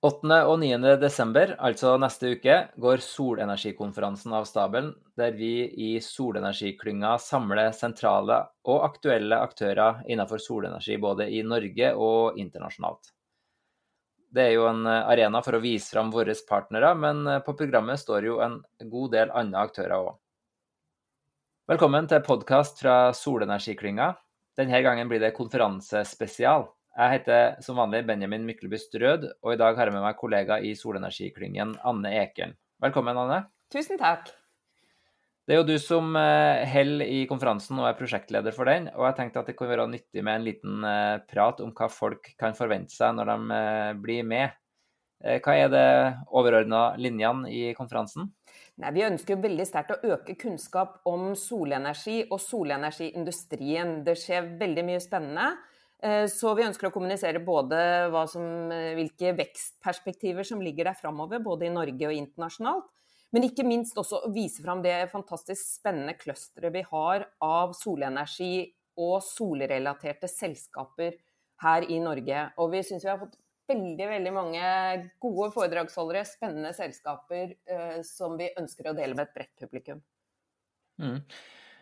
8. og 9. desember, altså neste uke, går solenergikonferansen av stabelen, der vi i solenergiklynga samler sentrale og aktuelle aktører innenfor solenergi både i Norge og internasjonalt. Det er jo en arena for å vise fram våre partnere, men på programmet står jo en god del andre aktører òg. Velkommen til podkast fra Solenergiklynga. Denne gangen blir det konferansespesial. Jeg heter som vanlig Benjamin Myklebust Rød, og i dag har jeg med meg kollega i solenergiklyngen Anne Ekern. Velkommen, Anne. Tusen takk. Det er jo du som eh, holder i konferansen og er prosjektleder for den, og jeg tenkte at det kunne være nyttig med en liten eh, prat om hva folk kan forvente seg når de eh, blir med. Hva er det overordna linjene i konferansen? Nei, vi ønsker veldig sterkt å øke kunnskap om solenergi og solenergiindustrien. Det skjer veldig mye spennende. Eh, så vi ønsker å kommunisere både som, eh, hvilke vekstperspektiver som ligger der framover, både i Norge og internasjonalt. Men ikke minst også vise fram det fantastisk spennende clusteret vi har av solenergi og solrelaterte selskaper her i Norge. Og vi syns vi har fått veldig veldig mange gode foredragsholdere, spennende selskaper eh, som vi ønsker å dele med et bredt publikum. Mm.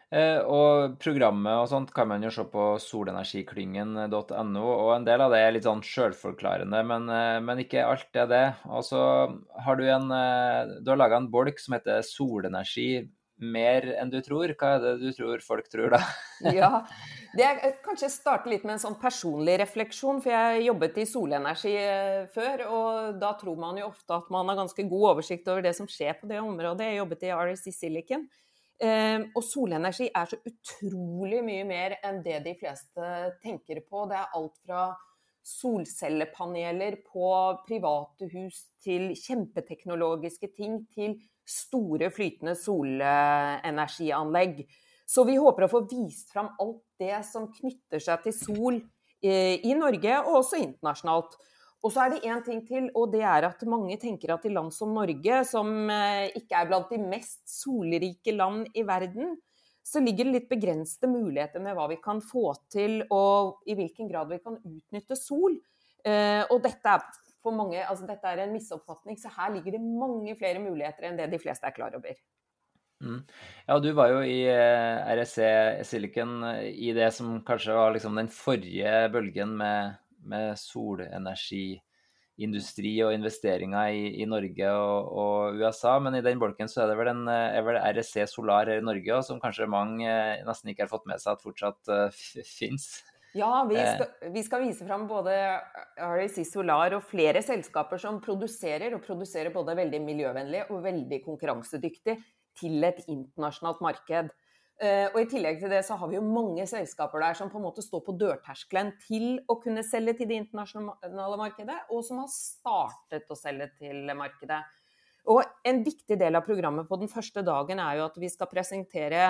Eh, og programmet og sånt kan man jo se på solenergiklyngen.no, og en del av det er litt sånn sjølforklarende, men, eh, men, ikke alt er det. Og så har du en eh, Du har laga en bolk som heter 'Solenergi mer enn du tror'. Hva er det du tror folk tror, da? ja, det er Kanskje starte litt med en sånn personlig refleksjon, for jeg jobbet i solenergi før. Og da tror man jo ofte at man har ganske god oversikt over det som skjer på det området. Jeg jobbet i REC Silicon. Ehm, og solenergi er så utrolig mye mer enn det de fleste tenker på. Det er alt fra solcellepaneler på private hus til kjempeteknologiske ting til store flytende solenergianlegg. Så vi håper å få vist fram alt det som knytter seg til sol eh, i Norge, og også internasjonalt. Og så er det én ting til, og det er at mange tenker at i land som Norge, som eh, ikke er blant de mest solrike land i verden, så ligger det litt begrensede muligheter med hva vi kan få til, og i hvilken grad vi kan utnytte sol. Eh, og dette er mange, altså dette er en misoppfatning, så her ligger det mange flere muligheter enn det de fleste er klar over. Mm. Ja, du var jo i eh, RSC Silicon i det som kanskje var liksom den forrige bølgen med med solenergiindustri og investeringer i, i Norge og, og, USA. Men i den bolken så er det vel, en, er vel RSC Solar her i Norge, òg, som kanskje mange eh, nesten ikke har fått med seg at fortsatt uh, fins. Ja, vi eh. skal, vi skal, vise fram både REC Solar og flere selskaper som produserer, og produserer både veldig miljøvennlig og veldig konkurransedyktig til et internasjonalt marked. Uh, og I tillegg til det så har vi jo mange selskaper der som på en måte står på dørterskelen til å kunne selge til det internasjonale markedet, og som har startet å selge til markedet. Og En viktig del av programmet på den første dagen er jo at vi skal presentere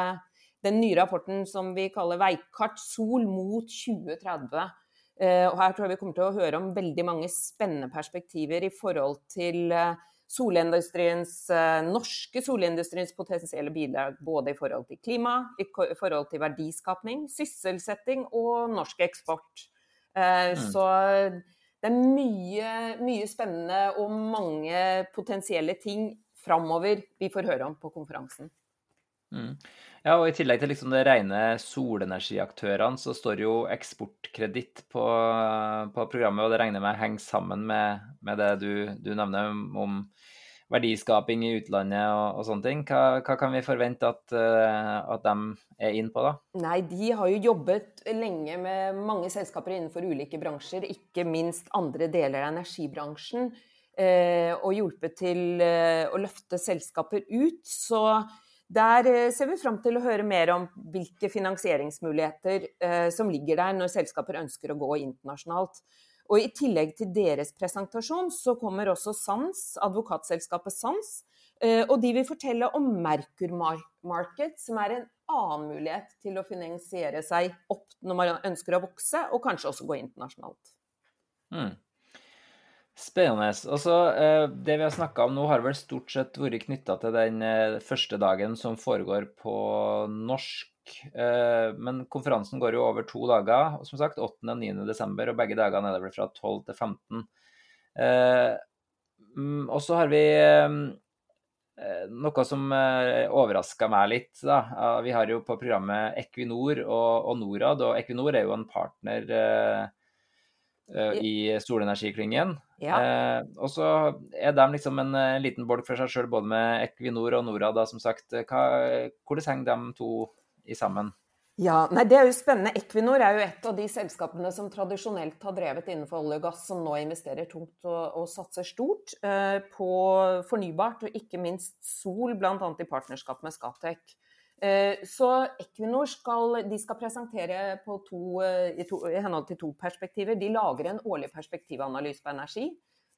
den nye rapporten som vi kaller Veikart Sol mot 2030. Uh, eh, og Her tror jeg vi kommer til å høre om veldig mange spennende perspektiver i forhold til uh, solindustriens, eh, norske solindustriens potensielle bidrag både i forhold til klima, i forhold til verdiskapning, sysselsetting og norsk eksport. Eh, mm. Så det er mye, mye spennende og mange potensielle ting framover vi får høre om på konferansen. Mm. Ja, og I tillegg til liksom det rene solenergiaktørene, så står jo eksportkreditt på, på, programmet. og Det regner jeg med henger sammen med, med det du, du, nevner om verdiskaping i utlandet og, og sånne ting. Hva, hva, kan vi forvente at, uh, at de er inn på, da? Nei, De har jo jobbet lenge med mange selskaper innenfor ulike bransjer, ikke minst andre deler av energibransjen. Uh, og hjulpet til uh, å løfte selskaper ut. Så der eh, ser vi fram til å høre mer om hvilke finansieringsmuligheter eh, som ligger der når selskaper ønsker å gå internasjonalt. Og I tillegg til deres presentasjon så kommer også Sans, advokatselskapet Sans. Eh, og de vil fortelle om Merkur Market, som er en annen mulighet til å finansiere seg opp når man ønsker å vokse, og kanskje også gå internasjonalt. Mm. Spennende. Og eh, Det vi har snakka om nå, har vel stort sett vært knytta til den eh, første dagen som foregår på norsk. Eh, men konferansen går jo over to dager, som sagt 8. og 9. desember, og begge dagene er det vel fra 12 til 15. mm, og så har vi noe som overraska meg litt. Da. Vi har jo på programmet Equinor og, og Norad, og Equinor er jo en partner i solenergiklyngen. Ja. Eh, og så er de liksom en, en liten bolk for seg sjøl, både med Equinor og Norad, da, som sagt. Hva, hvordan henger de to i sammen? Ja, nei, Det er jo spennende. Equinor er jo et av de selskapene som tradisjonelt har drevet innenfor olje og gass, som nå investerer tungt og, og satser stort eh, på fornybart, og ikke minst sol, bl.a. i partnerskap med Scatec. Eh, så Equinor skal, skal presentere to, eh, i, to, i, henhold til to perspektiver. De lager en årlig perspektivanalyse på energi.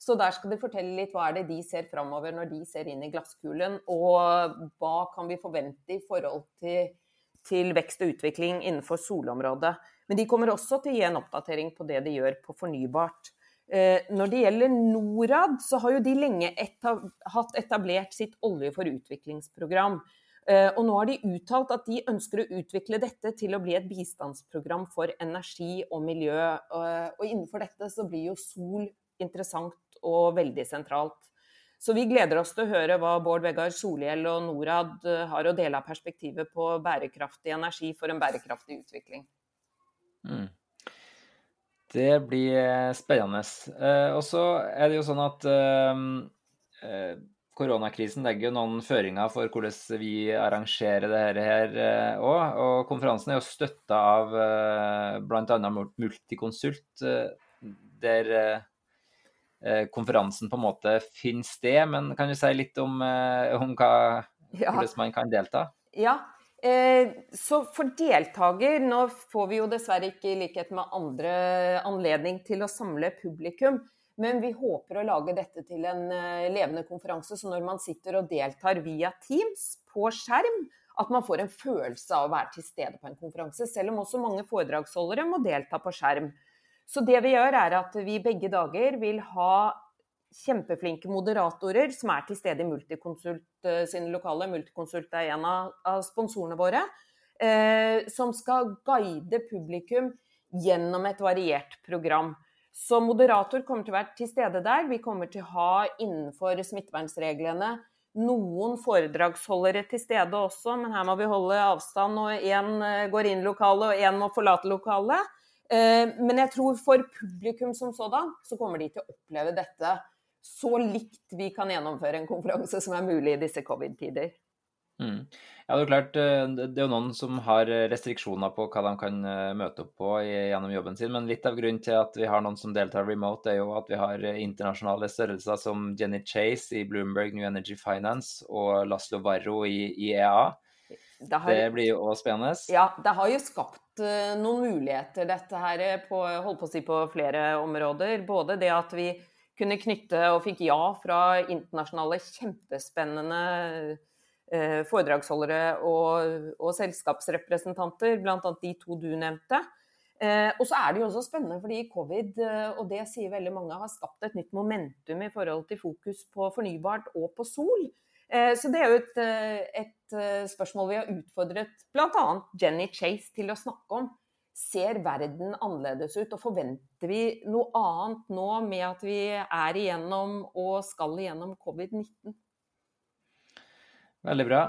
Så der skal de fortelle litt hva er det de ser framover når de ser inn i glasskulen, og hva kan vi forvente i forhold til til vekst og utvikling innenfor solområdet. Men de kommer også til å gi en oppdatering på det de gjør på fornybart. Eh, når det gjelder Norad, så har jo de lenge etab hatt etablert sitt Olje for utviklingsprogram. Eh, og nå har de uttalt at de ønsker å utvikle dette til å bli et bistandsprogram for energi og miljø. Eh, og innenfor dette så blir jo sol interessant og veldig sentralt. Så vi gleder oss til å høre hva Bård Vegar Solhjell og Norad eh, har å dele av perspektivet på bærekraftig energi for en bærekraftig utvikling. Mm. Det blir spennende. Og så er det jo sånn at koronakrisen legger jo noen føringer for hvordan vi arrangerer dette her òg. Og konferansen er jo støtta av eh, bl.a. Multiconsult, der Eh, konferansen på en måte finner sted. Men kan du si litt om, eh, om hva, ja. hvordan man kan delta? Ja, eh, så for deltaker Nå får vi jo dessverre ikke i likhet med andre anledning til å samle publikum. Men vi håper å lage dette til en levende konferanse, så når man sitter og deltar via Teams på skjerm, at man får en følelse av å være til stede på en konferanse. Selv om også mange foredragsholdere må delta på skjerm. Så det vi gjør, er at vi begge dager vil ha kjempeflinke moderatorer som er til stede i Multiconsult eh, sine lokale. Multiconsult er en av sponsorene våre. Eh, som skal guide publikum gjennom et variert program. Så moderator kommer til å være til stede der. Vi kommer til å ha innenfor smittevernreglene noen foredragsholdere til stede også, men her må vi holde avstand. og Én eh, går inn lokalet, og én må forlate lokalet. Eh, men jeg tror for publikum som sådan, så kommer de til å oppleve dette så likt vi kan gjennomføre en konferanse som er mulig i disse covid-tider. Mm. Ja, Det er klart, eh, det er jo noen som har restriksjoner på hva de kan eh, møte opp på gjennom jobben sin, men litt av grunnen til at vi har noen som deltar remote, er jo at vi har internasjonale størrelser som Jenny Chase i Bloomberg New Energy Finance og Laslo Varro i IEA. Det, har, det blir jo også spennende. Ja, det har jo skapt noen muligheter, dette her, på, holdt på å si på flere områder. Både det at vi kunne knytte, og fikk ja fra internasjonale kjempespennende foredragsholdere og, og, selskapsrepresentanter, bl.a. de to du nevnte. Eh, og så er det jo også spennende fordi covid, og det sier veldig mange, har skapt et nytt momentum i forhold til fokus på fornybart og på sol. Eh, så det er jo et, eh, et eh, spørsmål vi har utfordret bl.a. Jenny Chase til å snakke om. Ser verden annerledes ut, og forventer vi noe annet nå med at vi er igjennom og skal igjennom covid-19? Veldig bra.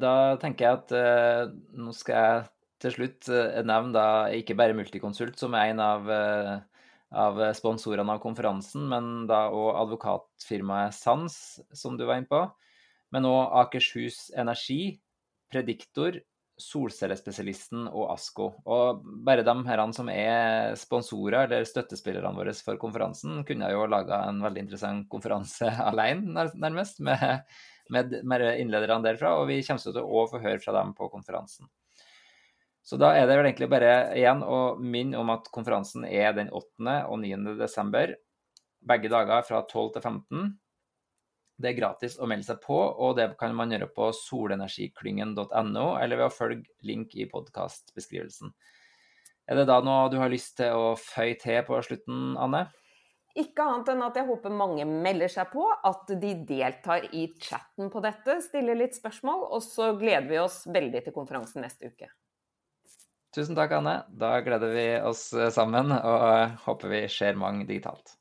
Da tenker jeg at nå skal jeg til slutt nevne da ikke bare Multiconsult, som er en av, av sponsorene av konferansen, men da òg advokatfirmaet Sans, som du var inne på men òg Akershus Energi, Prediktor, Solcellespesialisten og ASKO. Og bare de herrene som er sponsorer eller støttespillerne våre for konferansen, kunne jo laga en veldig interessant konferanse alene, nærmest, med, med, med innlederne derfra. Og vi kommer til å få høre fra dem på konferansen. Så da er det vel egentlig bare igjen å minne om at konferansen er den 8. og 9. desember. Begge dager fra 12 til 15. Det er gratis å melde seg på, og det kan man gjøre på solenergiklyngen.no, eller ved å følge link i podkastbeskrivelsen. Er det da noe du har lyst til å føye til på slutten, Anne? Ikke annet enn at jeg håper mange melder seg på, at de deltar i chatten på dette, stiller litt spørsmål, og så gleder vi oss veldig til konferansen neste uke. Tusen takk, Anne. Da gleder vi oss sammen, og håper vi ser mange digitalt.